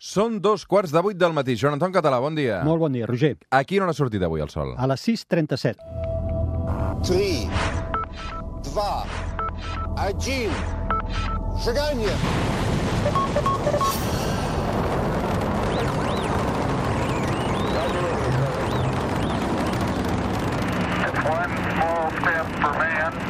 Són dos quarts de vuit del matí. Joan Anton Català, bon dia. Molt bon dia, Roger. A quina hora ha sortit avui el sol? A les 6.37. 3, 2, 1, seganya! One small step for man.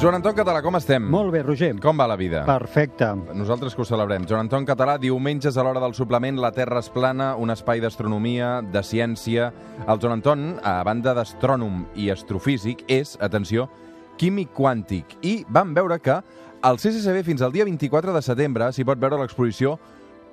Joan Anton Català, com estem? Molt bé, Roger. Com va la vida? Perfecte. Nosaltres que ho celebrem. Joan Anton Català, diumenges a l'hora del suplement La Terra és plana, un espai d'astronomia, de ciència. El Joan Anton, a banda d'astrònom i astrofísic, és, atenció, químic quàntic. I vam veure que al CCCB fins al dia 24 de setembre s'hi pot veure l'exposició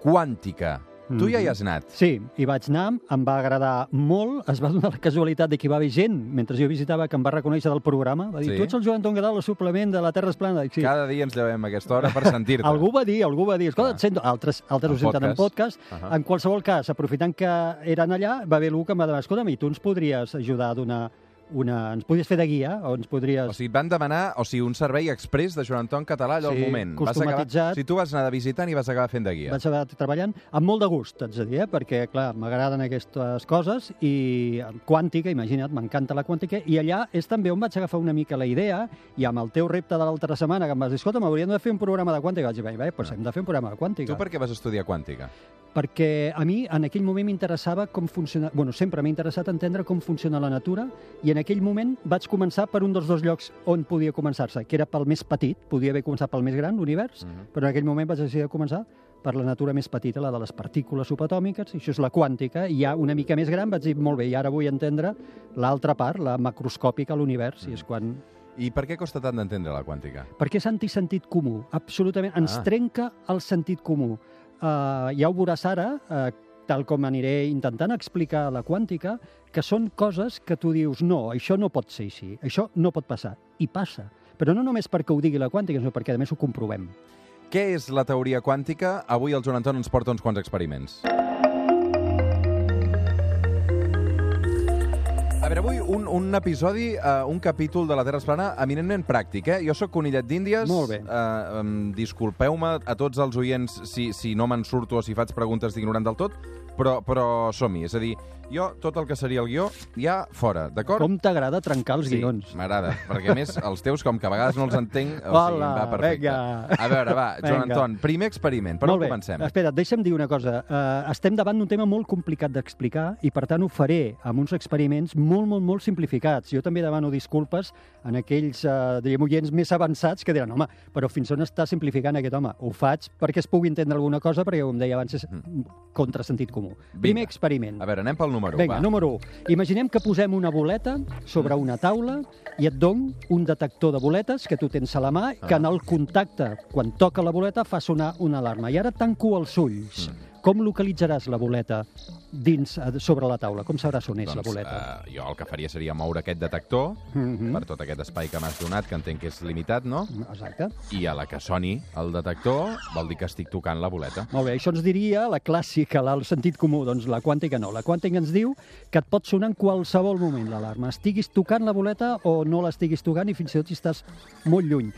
Quàntica. Tu ja hi has anat. Sí, hi vaig anar, em va agradar molt, es va donar la casualitat de que hi va haver gent, mentre jo visitava, que em va reconèixer del programa, va dir, Sí. tu ets el Joan Anton Gadal, el suplement de la Terra és plana. Dic, sí. Cada dia ens llevem a aquesta hora per sentir-te. Algú va dir, algú va dir, escolta, Ah. et sento, altres, altres ho senten en podcast. podcast. Ahà. En qualsevol cas, aprofitant que eren allà, va haver algú que em va demanar, escolta'm, i tu ens podries ajudar a donar una... ens podries fer de guia, o ens podries... O sigui, van demanar o sigui, un servei express de Joan Anton Català allò al Sí, moment. customatitzat. acabar... O sigui, tu vas anar de visitant i vas acabar fent de guia. Vaig acabar treballant amb molt de gust, haig de dir, eh? perquè, clar, m'agraden aquestes coses i quàntica, imagina't, m'encanta la quàntica, i allà és també on vaig agafar una mica la idea i amb el teu repte de l'altra setmana que em vas dir, escolta, m'hauríem de fer un programa de quàntica. Vaig dir, bé, bé, doncs hem de fer un programa de quàntica. Tu per què vas estudiar quàntica? Perquè a mi en aquell moment m'interessava com funciona... Bueno, sempre m'ha interessat entendre com funciona la natura i en aquell moment vaig començar per un dels dos llocs on podia començar-se, que era pel més petit, podia haver començat pel més gran, l'univers, Mhm. però en aquell moment vaig decidir començar per la natura més petita, la de les partícules subatòmiques, i això és la quàntica, i ja una mica més gran vaig dir, molt bé, i ara vull entendre l'altra part, la macroscòpica l'univers, i és quan... I per què costa tant d'entendre la quàntica? Perquè és antisentit comú, absolutament. Ens Ah. trenca el sentit comú. Uh, ja ho veuràs ara, uh, tal com aniré intentant explicar la quàntica, que són coses que tu dius, no, això no pot ser així, això no pot passar. I passa. Però no només perquè ho digui la quàntica, sinó perquè, a més, ho comprovem. Què és la teoria quàntica? Avui el Joan Anton ens porta uns quants experiments. A veure, avui un, un episodi, uh, un capítol de la Terra es plana eminentment pràctic, eh? Jo sóc conillet d'Índies. Molt bé. Uh, um, Disculpeu-me a tots els oients si, si no me'n surto o si faig preguntes d'ignorant del tot, però, però som-hi. És a dir, jo tot el que seria el guió, ja fora, d'acord? Com t'agrada trencar els Sí, guions? m'agrada, perquè a més els teus, com que a vegades no els entenc, o sigui, Hola, va perfecte. vinga. A veure, va, Joan Vinga. Anton, primer experiment, per Molt on bé. comencem? Espera, deixa'm dir una cosa. Uh, estem davant d'un tema molt complicat d'explicar i, per tant, ho faré amb uns experiments molt, molt, molt simplificats. Jo també demano disculpes en aquells, uh, diríem, oients més avançats que diran, home, però fins on està simplificant aquest home? Ho faig perquè es pugui entendre alguna cosa, perquè, com deia abans, és contrasentit comú. Primer experiment. A veure, anem pel número Vinga, va. número 1. Imaginem que posem una boleta sobre una taula i et don un detector de boletes que tu tens a la mà, que en el contacte, quan toca la boleta, fa sonar una alarma. I ara tanco els ulls. Mm. Com localitzaràs la boleta dins eh, sobre la taula? Com sabràs on és la Doncs, boleta? eh, jo el que faria seria moure aquest detector Mhm. per tot aquest espai que m'has donat, que entenc que és limitat, no? Exacte. I a la que soni el detector vol dir que estic tocant la boleta. Molt bé, això ens diria la clàssica, la- el sentit comú, doncs la quàntica no. La quàntica ens diu que et pot sonar en qualsevol moment l'alarma. Estiguis tocant la boleta o no l'estiguis tocant i fins i tot si estàs molt lluny.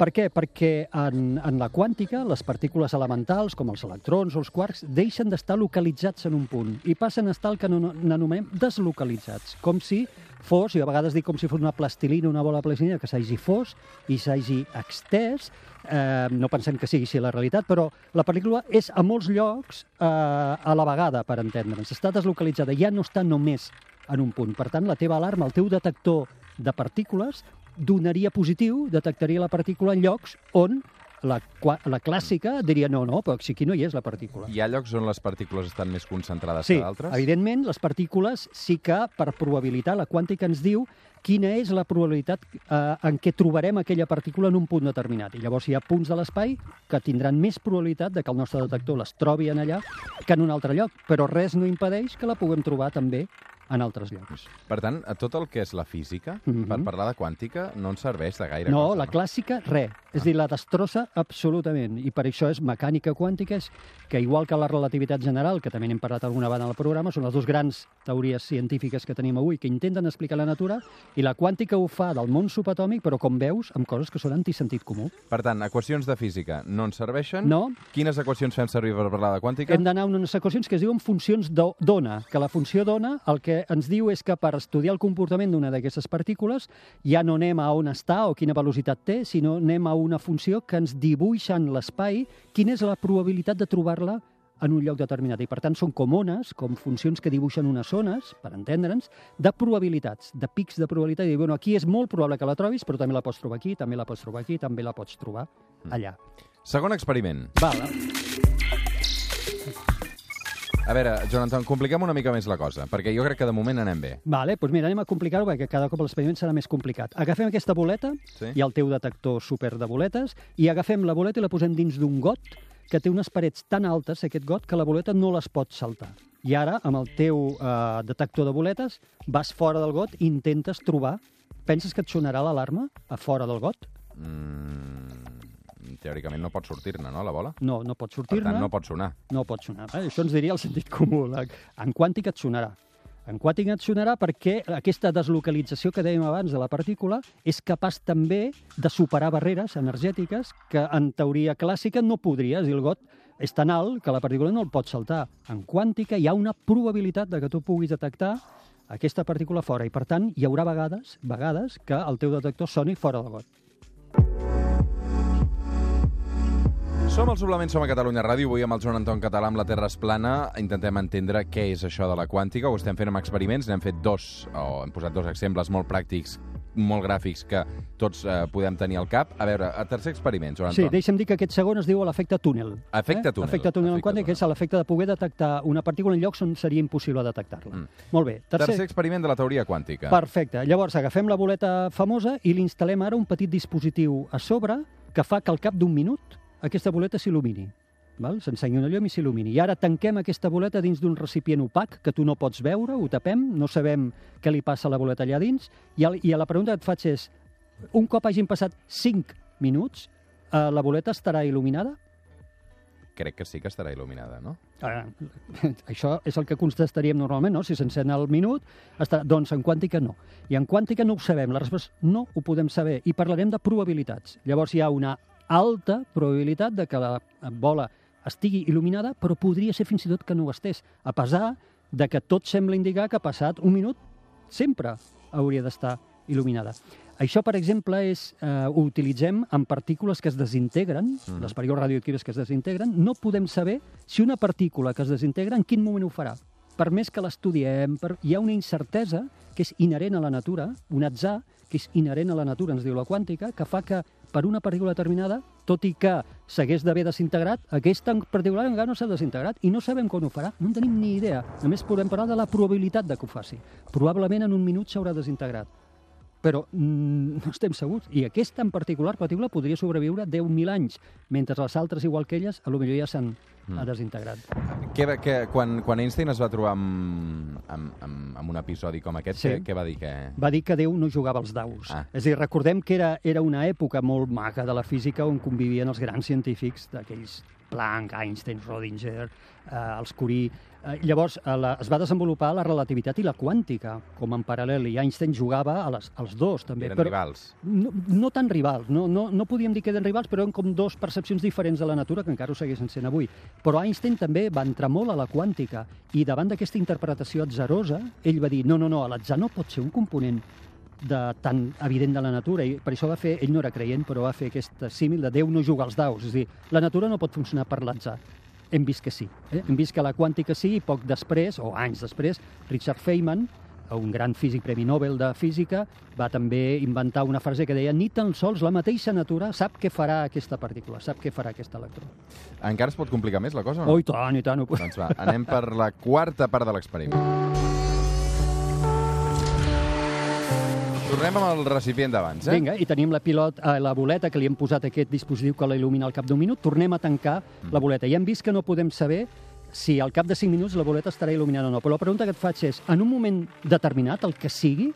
Per què? Perquè en, en la quàntica les partícules elementals, com els electrons o els quarks, deixen d'estar localitzats en un punt i passen a estar el que no- n'anomenem deslocalitzats, com si fos, i a vegades dic com si fos una plastilina, una bola de plastilina, que s'hagi fos i s'hagi extès, eh, no pensem que sigui així la realitat, però la pel·lícula és a molts llocs eh, a la vegada, per entendre'ns. Està deslocalitzada, ja no està només en un punt. Per tant, la teva alarma, el teu detector de partícules, donaria positiu, detectaria la partícula en llocs on la, la clàssica diria no, no, però si aquí no hi és la partícula. Hi ha llocs on les partícules estan més concentrades Sí, que d'altres? evidentment, les partícules sí que, per probabilitat, la quàntica ens diu quina és la probabilitat eh, en què trobarem aquella partícula en un punt determinat. I llavors hi ha punts de l'espai que tindran més probabilitat de que el nostre detector les trobi en allà que en un altre lloc, però res no impedeix que la puguem trobar també en altres llocs. Per tant, a tot el que és la física, Mhm. per parlar de quàntica, no ens serveix de gaire No, cosa. la clàssica, res. És a dir, la destrossa absolutament. I per això és mecànica quàntica, és que igual que la relativitat general, que també n'hem parlat alguna vegada al programa, són les dues grans teories científiques que tenim avui, que intenten explicar la natura, i la quàntica ho fa del món subatòmic, però com veus, amb coses que són antisentit comú. Per tant, equacions de física no ens serveixen. No. Quines equacions fem servir per parlar de quàntica? Hem d'anar a unes equacions que es diuen funcions d'o- d'ona, que la funció d'ona el que ens diu és que per estudiar el comportament d'una d'aquestes partícules ja no anem a on està o quina velocitat té, sinó anem a una funció que ens dibuixa en l'espai quina és la probabilitat de trobar-la en un lloc determinat. I, per tant, són com ones, com funcions que dibuixen unes zones, per entendre'ns, de probabilitats, de pics de probabilitat. I bueno, aquí és molt probable que la trobis, però també la pots trobar aquí, també la pots trobar aquí, també la pots trobar allà. Segon experiment. Val, A veure, Joan Anton, compliquem una mica més la cosa, perquè jo crec que de moment anem bé. Vale, doncs mira, anem a complicar-ho perquè cada cop l'experiment serà més complicat. Agafem aquesta boleta Sí. i el teu detector super de boletes i agafem la boleta i la posem dins d'un got que té unes parets tan altes, aquest got, que la boleta no les pot saltar. I ara, amb el teu eh, detector de boletes, vas fora del got i intentes trobar... Penses que et sonarà l'alarma a fora del got? Mm, teòricament no pot sortir-ne, no, la bola? No, no pot Per sortir-ne. tant, no pot sonar. no pot sonar. Eh? Això ens diria el sentit comú. La- En quàntica et sonarà. En quàntica et sonarà perquè aquesta deslocalització que dèiem abans de la partícula és capaç també de superar barreres energètiques que en teoria clàssica no podria. És dir, el got és tan alt que la partícula no el pot saltar. En quàntica hi ha una probabilitat de que tu puguis detectar aquesta partícula fora i, per tant, hi haurà vegades, vegades que el teu detector soni fora del got. Som al Suplement, som a Catalunya Ràdio, avui amb el Joan Anton Català amb la Terra es plana. Intentem entendre què és això de la quàntica, ho estem fent amb experiments, n'hem fet dos, o hem posat dos exemples molt pràctics, molt gràfics, que tots eh, podem tenir al cap. A veure, el tercer experiment, Joan Sí, Anton. deixa'm dir que aquest segon es diu l'efecte túnel. Efecte túnel. Efecte túnel en quàntica, que és l'efecte de poder detectar una partícula en llocs on seria impossible detectar-la. Mm. Molt bé. Tercer... Tercer, experiment de la teoria quàntica. Perfecte. Llavors, agafem la boleta famosa i li instal·lem ara un petit dispositiu a sobre que fa que al cap d'un minut aquesta boleta s'il·lumini. Val? S'ensenyi una llum i s'il·lumini. I ara tanquem aquesta boleta dins d'un recipient opac que tu no pots veure, ho tapem, no sabem què li passa a la boleta allà dins, i, el, i la pregunta que et faig és, un cop hagin passat 5 minuts, eh, la boleta estarà il·luminada? Crec que sí que estarà il·luminada, no? Ah, això és el que contestaríem normalment, no? Si s'encén el minut, està... doncs en quàntica no. I en quàntica no ho sabem, la resposta no ho podem saber, i parlarem de probabilitats. Llavors hi ha una alta probabilitat de que la bola estigui il·luminada, però podria ser fins i tot que no ho estés, a pesar de que tot sembla indicar que passat un minut sempre hauria d'estar il·luminada. Això, per exemple, és, eh, ho utilitzem en partícules que es desintegren, Mhm. les partícules radioactives que es desintegren. No podem saber si una partícula que es desintegra en quin moment ho farà. Per més que l'estudiem, per... hi ha una incertesa que és inherent a la natura, un atzar que és inherent a la natura, ens diu la quàntica, que fa que per una partícula determinada, tot i que s'hagués d'haver desintegrat, aquesta en particular encara no s'ha desintegrat i no sabem quan ho farà, no en tenim ni idea. Només podem parlar de la probabilitat de que ho faci. Probablement en un minut s'haurà desintegrat però mm, no estem segurs. I aquesta en particular, partícula, podria sobreviure 10.000 anys, mentre les altres, igual que elles, a lo millor ja s'han mm. desintegrat. Què, va- què, quan, quan Einstein es va trobar amb, amb, amb, amb un episodi com aquest, Sí. què, què va dir? Que... Va dir que Déu no jugava als daus. Ah. És a dir, recordem que era, era una època molt maca de la física on convivien els grans científics d'aquells Planck, Einstein, Schrödinger, eh, els Curie... Eh, llavors, a la, es va desenvolupar la relativitat i la quàntica com en paral·lel, i Einstein jugava a les, als dos, també. Eren però, rivals. No, no tan rivals, no, no, no podíem dir que eren rivals, però eren com dos percepcions diferents de la natura que encara ho segueixen sent avui. Però Einstein també va entrar molt a la quàntica i davant d'aquesta interpretació atzarosa, ell va dir, no, no, no, l'atzar no pot ser un component de, tan evident de la natura i per això va fer, ell no era creient, però va fer aquest símil de Déu no juga als daus, és dir, la natura no pot funcionar per l'atzar. Hem vist que sí. Eh? Hem vist que la quàntica sí, i poc després, o anys després, Richard Feynman, un gran físic premi Nobel de física, va també inventar una frase que deia ni tan sols la mateixa natura sap què farà aquesta partícula, sap què farà aquest electró. Encara es pot complicar més la cosa o Oh, no? i tant, i tant. Ho... Doncs va, anem per la quarta part de l'experiment. Tornem amb el recipient d'abans, eh? Vinga, i tenim la pilot, eh, la boleta que li hem posat aquest dispositiu que la il·lumina al cap d'un minut. Tornem a tancar Mm. la boleta. I hem vist que no podem saber si al cap de 5 minuts la boleta estarà il·luminada o no. Però la pregunta que et faig és, en un moment determinat, el que sigui,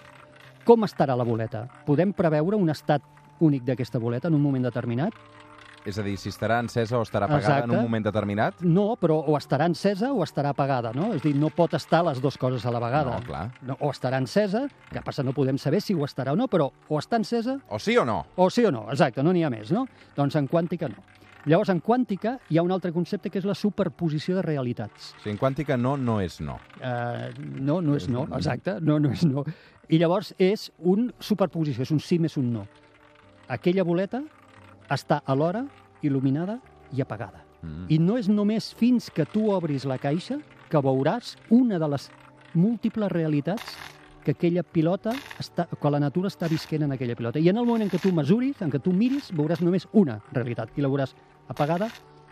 com estarà la boleta? Podem preveure un estat únic d'aquesta boleta en un moment determinat? És a dir, si estarà encesa o estarà apagada Exacte. en un moment determinat? No, però o estarà encesa o estarà apagada, no? És a dir, no pot estar les dues coses a la vegada. No, clar. No, o estarà encesa, que passa no podem saber si ho estarà o no, però o està encesa O sí o no? o sí o no, exacte, no n'hi ha més, no? Doncs en quàntica no. Llavors, en quàntica hi ha un altre concepte que és la superposició de realitats. O sigui, en quàntica no, no és no. Uh, no, no és no, exacte, no, no és no. I llavors és un superposició, és un sí més un no. Aquella boleta està alhora il·luminada i apagada. Mm. I no és només fins que tu obris la caixa que veuràs una de les múltiples realitats que aquella pilota, està, que la natura està visquent en aquella pilota. I en el moment en què tu mesuris, en què tu miris, veuràs només una realitat i la veuràs apagada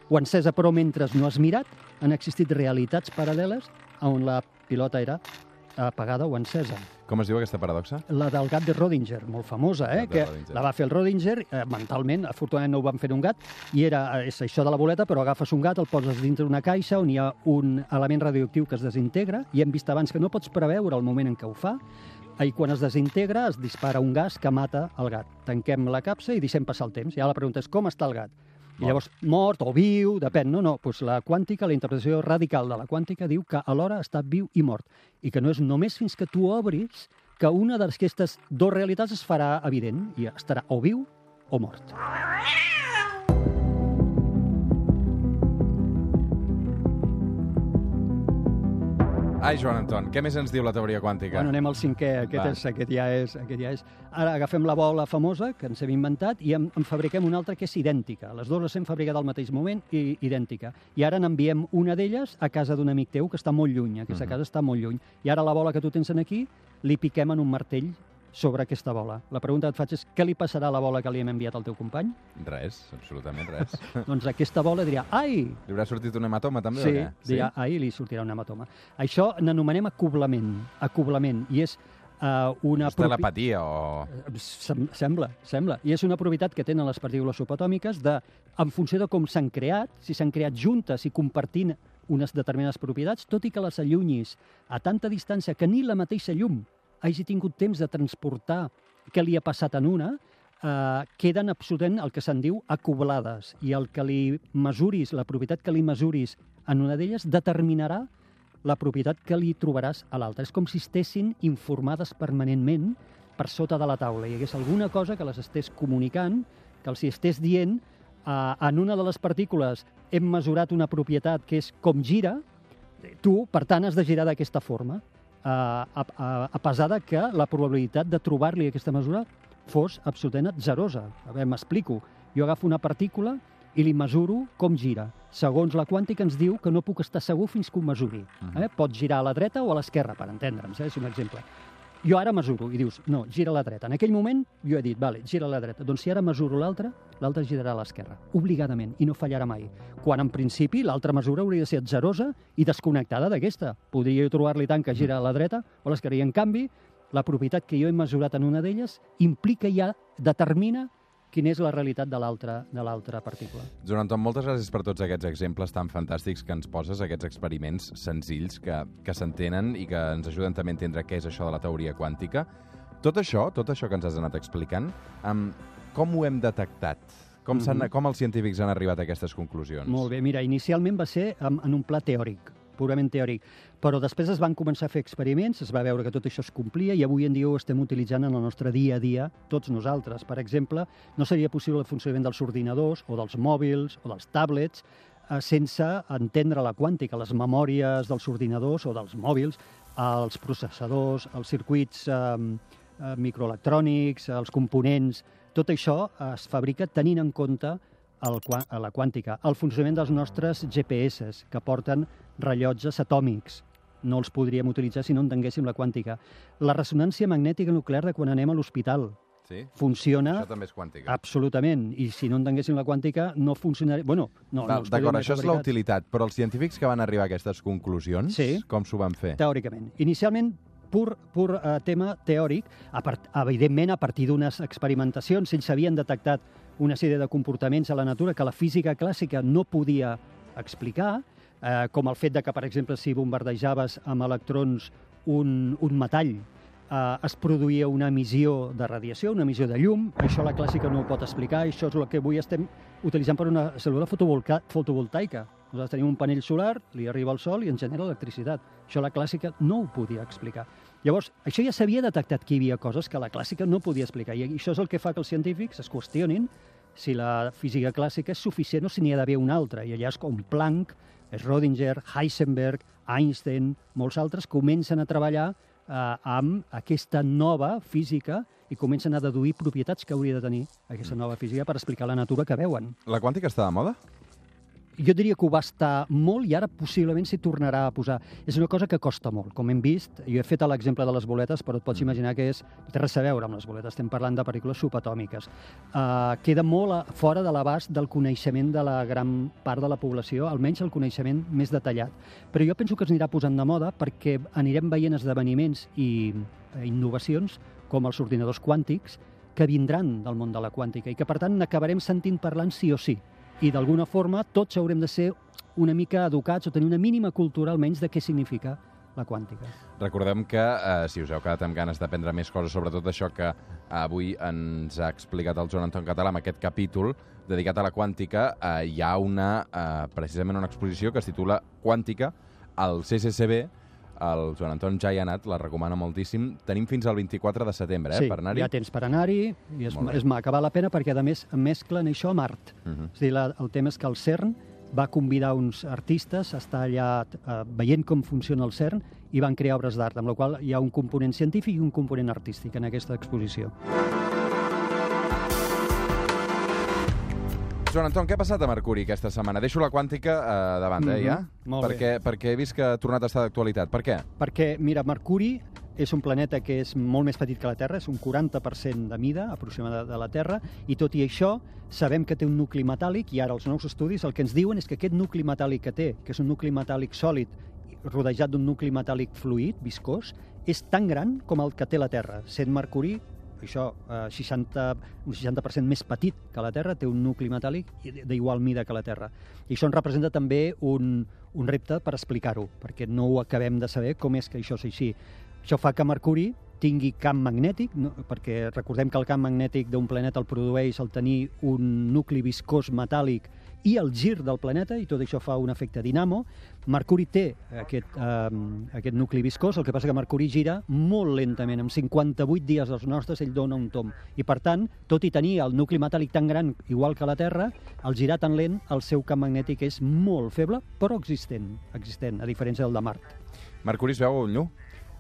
o encesa, però mentre no has mirat, han existit realitats paral·leles on la pilota era apagada o encesa. Com es diu aquesta paradoxa? La del gat de Rodinger, molt famosa, eh? Que Rodinger. la va fer el Rodinger eh, mentalment, afortunadament no ho van fer un gat, i era eh, és això de la boleta, però agafes un gat, el poses dintre d'una caixa on hi ha un element radioactiu que es desintegra, i hem vist abans que no pots preveure el moment en què ho fa, i quan es desintegra es dispara un gas que mata el gat. Tanquem la capsa i deixem passar el temps. I ara la pregunta és com està el gat? I Mort. llavors, mort o viu, depèn, no? No, doncs la quàntica, la interpretació radical de la quàntica diu que alhora està viu i mort, i que no és només fins que tu obris que una d'aquestes dues realitats es farà evident, i estarà o viu o mort. Ai, Joan Anton, què més ens diu la teoria quàntica? Bueno, anem al cinquè, aquest, Va. és, aquest, ja és, aquest ja és... Ara agafem la bola famosa, que ens hem inventat, i en, en fabriquem una altra que és idèntica. Les dues les hem fabricat al mateix moment i idèntica. I ara n'enviem una d'elles a casa d'un amic teu que està molt lluny, aquesta Mhm. casa està molt lluny. I ara la bola que tu tens en aquí li piquem en un martell sobre aquesta bola. La pregunta que et faig és què li passarà a la bola que li hem enviat al teu company? Res, absolutament res. doncs aquesta bola diria, ai, Li haurà sortit un hematoma, també, Sí, què? dirà, ahir li sortirà un hematoma. Això n'anomenem acoblament, acoblament, i és uh, una... És telepatia o... Sem sembla, sembla. I és una propietat que tenen les partícules subatòmiques de, en funció de com s'han creat, si s'han creat juntes i compartint unes determinades propietats, tot i que les allunyis a tanta distància que ni la mateixa llum hagi tingut temps de transportar què li ha passat en una, eh, queden absolutament el que se'n diu acoblades. I el que li mesuris, la propietat que li mesuris en una d'elles, determinarà la propietat que li trobaràs a l'altra. És com si estessin informades permanentment per sota de la taula. Hi hagués alguna cosa que les estés comunicant, que els hi estés dient eh, en una de les partícules hem mesurat una propietat que és com gira, tu, per tant, has de girar d'aquesta forma, a, a, a pesar de que la probabilitat de trobar-li aquesta mesura fos absolutament zerosa. A veure, m'explico. Jo agafo una partícula i li mesuro com gira. Segons la quàntica ens diu que no puc estar segur fins que ho mesuri. Eh? Pot girar a la dreta o a l'esquerra, per entendre'ns, eh? és un exemple. Jo ara mesuro i dius, no, gira a la dreta. En aquell moment jo he dit, vale, gira a la dreta. Doncs si ara mesuro l'altra, l'altra girarà a l'esquerra, obligadament, i no fallarà mai. Quan en principi l'altra mesura hauria de ser atzerosa i desconnectada d'aquesta. Podria trobar-li tant que gira a la dreta o a l'esquerra. I en canvi, la propietat que jo he mesurat en una d'elles implica ja, determina quina és la realitat de l'altra de l'altra partícula. Joan Anton, moltes gràcies per tots aquests exemples tan fantàstics que ens poses, aquests experiments senzills que, que s'entenen i que ens ajuden també a entendre què és això de la teoria quàntica. Tot això, tot això que ens has anat explicant, um, com ho hem detectat? Com, mm -hmm. com els científics han arribat a aquestes conclusions? Molt bé, mira, inicialment va ser en, en un pla teòric, purament teòric, però després es van començar a fer experiments, es va veure que tot això es complia i avui en dia ho estem utilitzant en el nostre dia a dia, tots nosaltres. Per exemple, no seria possible el funcionament dels ordinadors o dels mòbils o dels tablets eh, sense entendre la quàntica, les memòries dels ordinadors o dels mòbils, els processadors, els circuits eh, eh, microelectrònics, els components, tot això es fabrica tenint en compte el, a la quàntica, el funcionament dels nostres GPS, que porten rellotges atòmics. No els podríem utilitzar si no entenguéssim la quàntica. La ressonància magnètica nuclear de quan anem a l'hospital Sí? funciona Això també és quàntica. absolutament. I si no entenguéssim la quàntica, no funcionaria... Bueno, no, no Val, D'acord, això és la utilitat, però els científics que van arribar a aquestes conclusions, Sí. com s'ho van fer? Teòricament. Inicialment, pur, pur eh, tema teòric, a part, evidentment a partir d'unes experimentacions, ells havien detectat una sèrie de comportaments a la natura que la física clàssica no podia explicar, eh, com el fet de que, per exemple, si bombardejaves amb electrons un, un metall, eh, es produïa una emissió de radiació, una emissió de llum. Això la clàssica no ho pot explicar, això és el que avui estem utilitzant per una cèl·lula fotovoltaica. Nosaltres tenim un panell solar, li arriba el sol i ens genera electricitat. Això la clàssica no ho podia explicar. Llavors, això ja s'havia detectat que hi havia coses que la clàssica no podia explicar, i això és el que fa que els científics es qüestionin si la física clàssica és suficient o si n'hi ha d'haver una altra. I allà és com Planck, Schrödinger, Heisenberg, Einstein, molts altres comencen a treballar eh, amb aquesta nova física i comencen a deduir propietats que hauria de tenir aquesta nova física per explicar la natura que veuen. La quàntica està de moda? Jo diria que ho va estar molt i ara possiblement s'hi tornarà a posar. És una cosa que costa molt. Com hem vist, jo he fet l'exemple de les boletes, però et pots imaginar que és, no té res a veure amb les boletes, estem parlant de pel·lícules subatòmiques. Uh, queda molt a, fora de l'abast del coneixement de la gran part de la població, almenys el coneixement més detallat. Però jo penso que es anirà posant de moda perquè anirem veient esdeveniments i eh, innovacions com els ordinadors quàntics que vindran del món de la quàntica i que, per tant, n'acabarem sentint parlant sí o sí i d'alguna forma tots haurem de ser una mica educats o tenir una mínima cultura almenys de què significa la quàntica. Recordem que, eh, si us heu quedat amb ganes d'aprendre més coses, sobretot això que avui ens ha explicat el Joan Anton Català amb aquest capítol dedicat a la quàntica, eh, hi ha una, eh, precisament una exposició que es titula Quàntica al CCCB, el Joan Anton ja hi ha anat, la recomana moltíssim. Tenim fins al 24 de setembre, eh, sí, per anar-hi. hi ha temps per anar-hi i és, és maca, val la pena perquè a més mesclen això a Mart. Uh -huh. És dir, la, el tema és que el CERN va convidar uns artistes a estar allà eh, veient com funciona el CERN i van crear obres d'art, amb la qual hi ha un component científic i un component artístic en aquesta exposició. Joan Anton, què ha passat a Mercuri aquesta setmana? Deixo la quàntica eh, de banda, Mhm, ja? molt bé. perquè, perquè he vist que ha tornat a estar d'actualitat. Per què? Perquè, mira, Mercuri és un planeta que és molt més petit que la Terra, és un 40% de mida aproximada de la Terra, i tot i això sabem que té un nucli metàl·lic, i ara els nous estudis el que ens diuen és que aquest nucli metàl·lic que té, que és un nucli metàl·lic sòlid, rodejat d'un nucli metàl·lic fluid, viscós, és tan gran com el que té la Terra, sent Mercuri això, eh, 60, un 60% més petit que la Terra, té un nucli metàl·lic d'igual mida que la Terra. I això ens representa també un, un repte per explicar-ho, perquè no ho acabem de saber com és que això és així. Això fa que Mercuri tingui camp magnètic, no, perquè recordem que el camp magnètic d'un planeta el produeix al tenir un nucli viscós metàl·lic i el gir del planeta, i tot això fa un efecte dinamo. Mercuri té aquest, eh, aquest nucli viscós, el que passa que Mercuri gira molt lentament, amb 58 dies dels nostres ell dona un tom. I per tant, tot i tenir el nucli metàl·lic tan gran, igual que la Terra, al girar tan lent, el seu camp magnètic és molt feble, però existent, existent, a diferència del de Mart. Mercuri es veu un llu?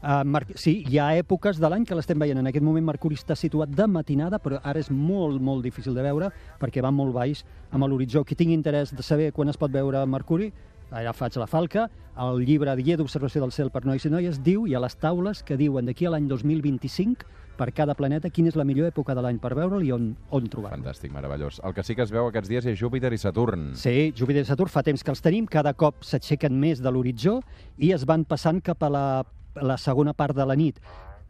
Uh, sí, hi ha èpoques de l'any que l'estem veient. En aquest moment Mercuri està situat de matinada, però ara és molt, molt difícil de veure perquè va molt baix amb l'horitzó. Qui tingui interès de saber quan es pot veure Mercuri, allà faig la falca, el llibre Guia d'observació del cel per nois i noies diu, hi ha les taules que diuen d'aquí a l'any 2025 per cada planeta quina és la millor època de l'any per veure'l i on, on trobar-lo. Fantàstic, meravellós. El que sí que es veu aquests dies és Júpiter i Saturn. Sí, Júpiter i Saturn fa temps que els tenim, cada cop s'aixequen més de l'horitzó i es van passant cap a la, a la segona part de la nit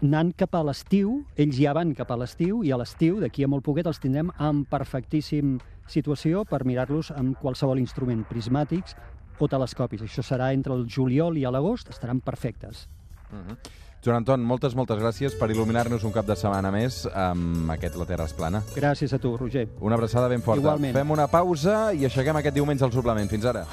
anant cap a l'estiu, ells ja van cap a l'estiu, i a l'estiu, d'aquí a molt poquet, els tindrem en perfectíssim situació per mirar-los amb qualsevol instrument, prismàtics o telescopis. Això serà entre el juliol i l'agost, estaran perfectes. Uh -huh. Joan Anton, moltes, moltes gràcies per il·luminar-nos un cap de setmana més amb aquest La Terra es plana. Gràcies a tu, Roger. Una abraçada ben forta. Igualment. Fem una pausa i aixequem aquest diumenge al suplement. Fins ara.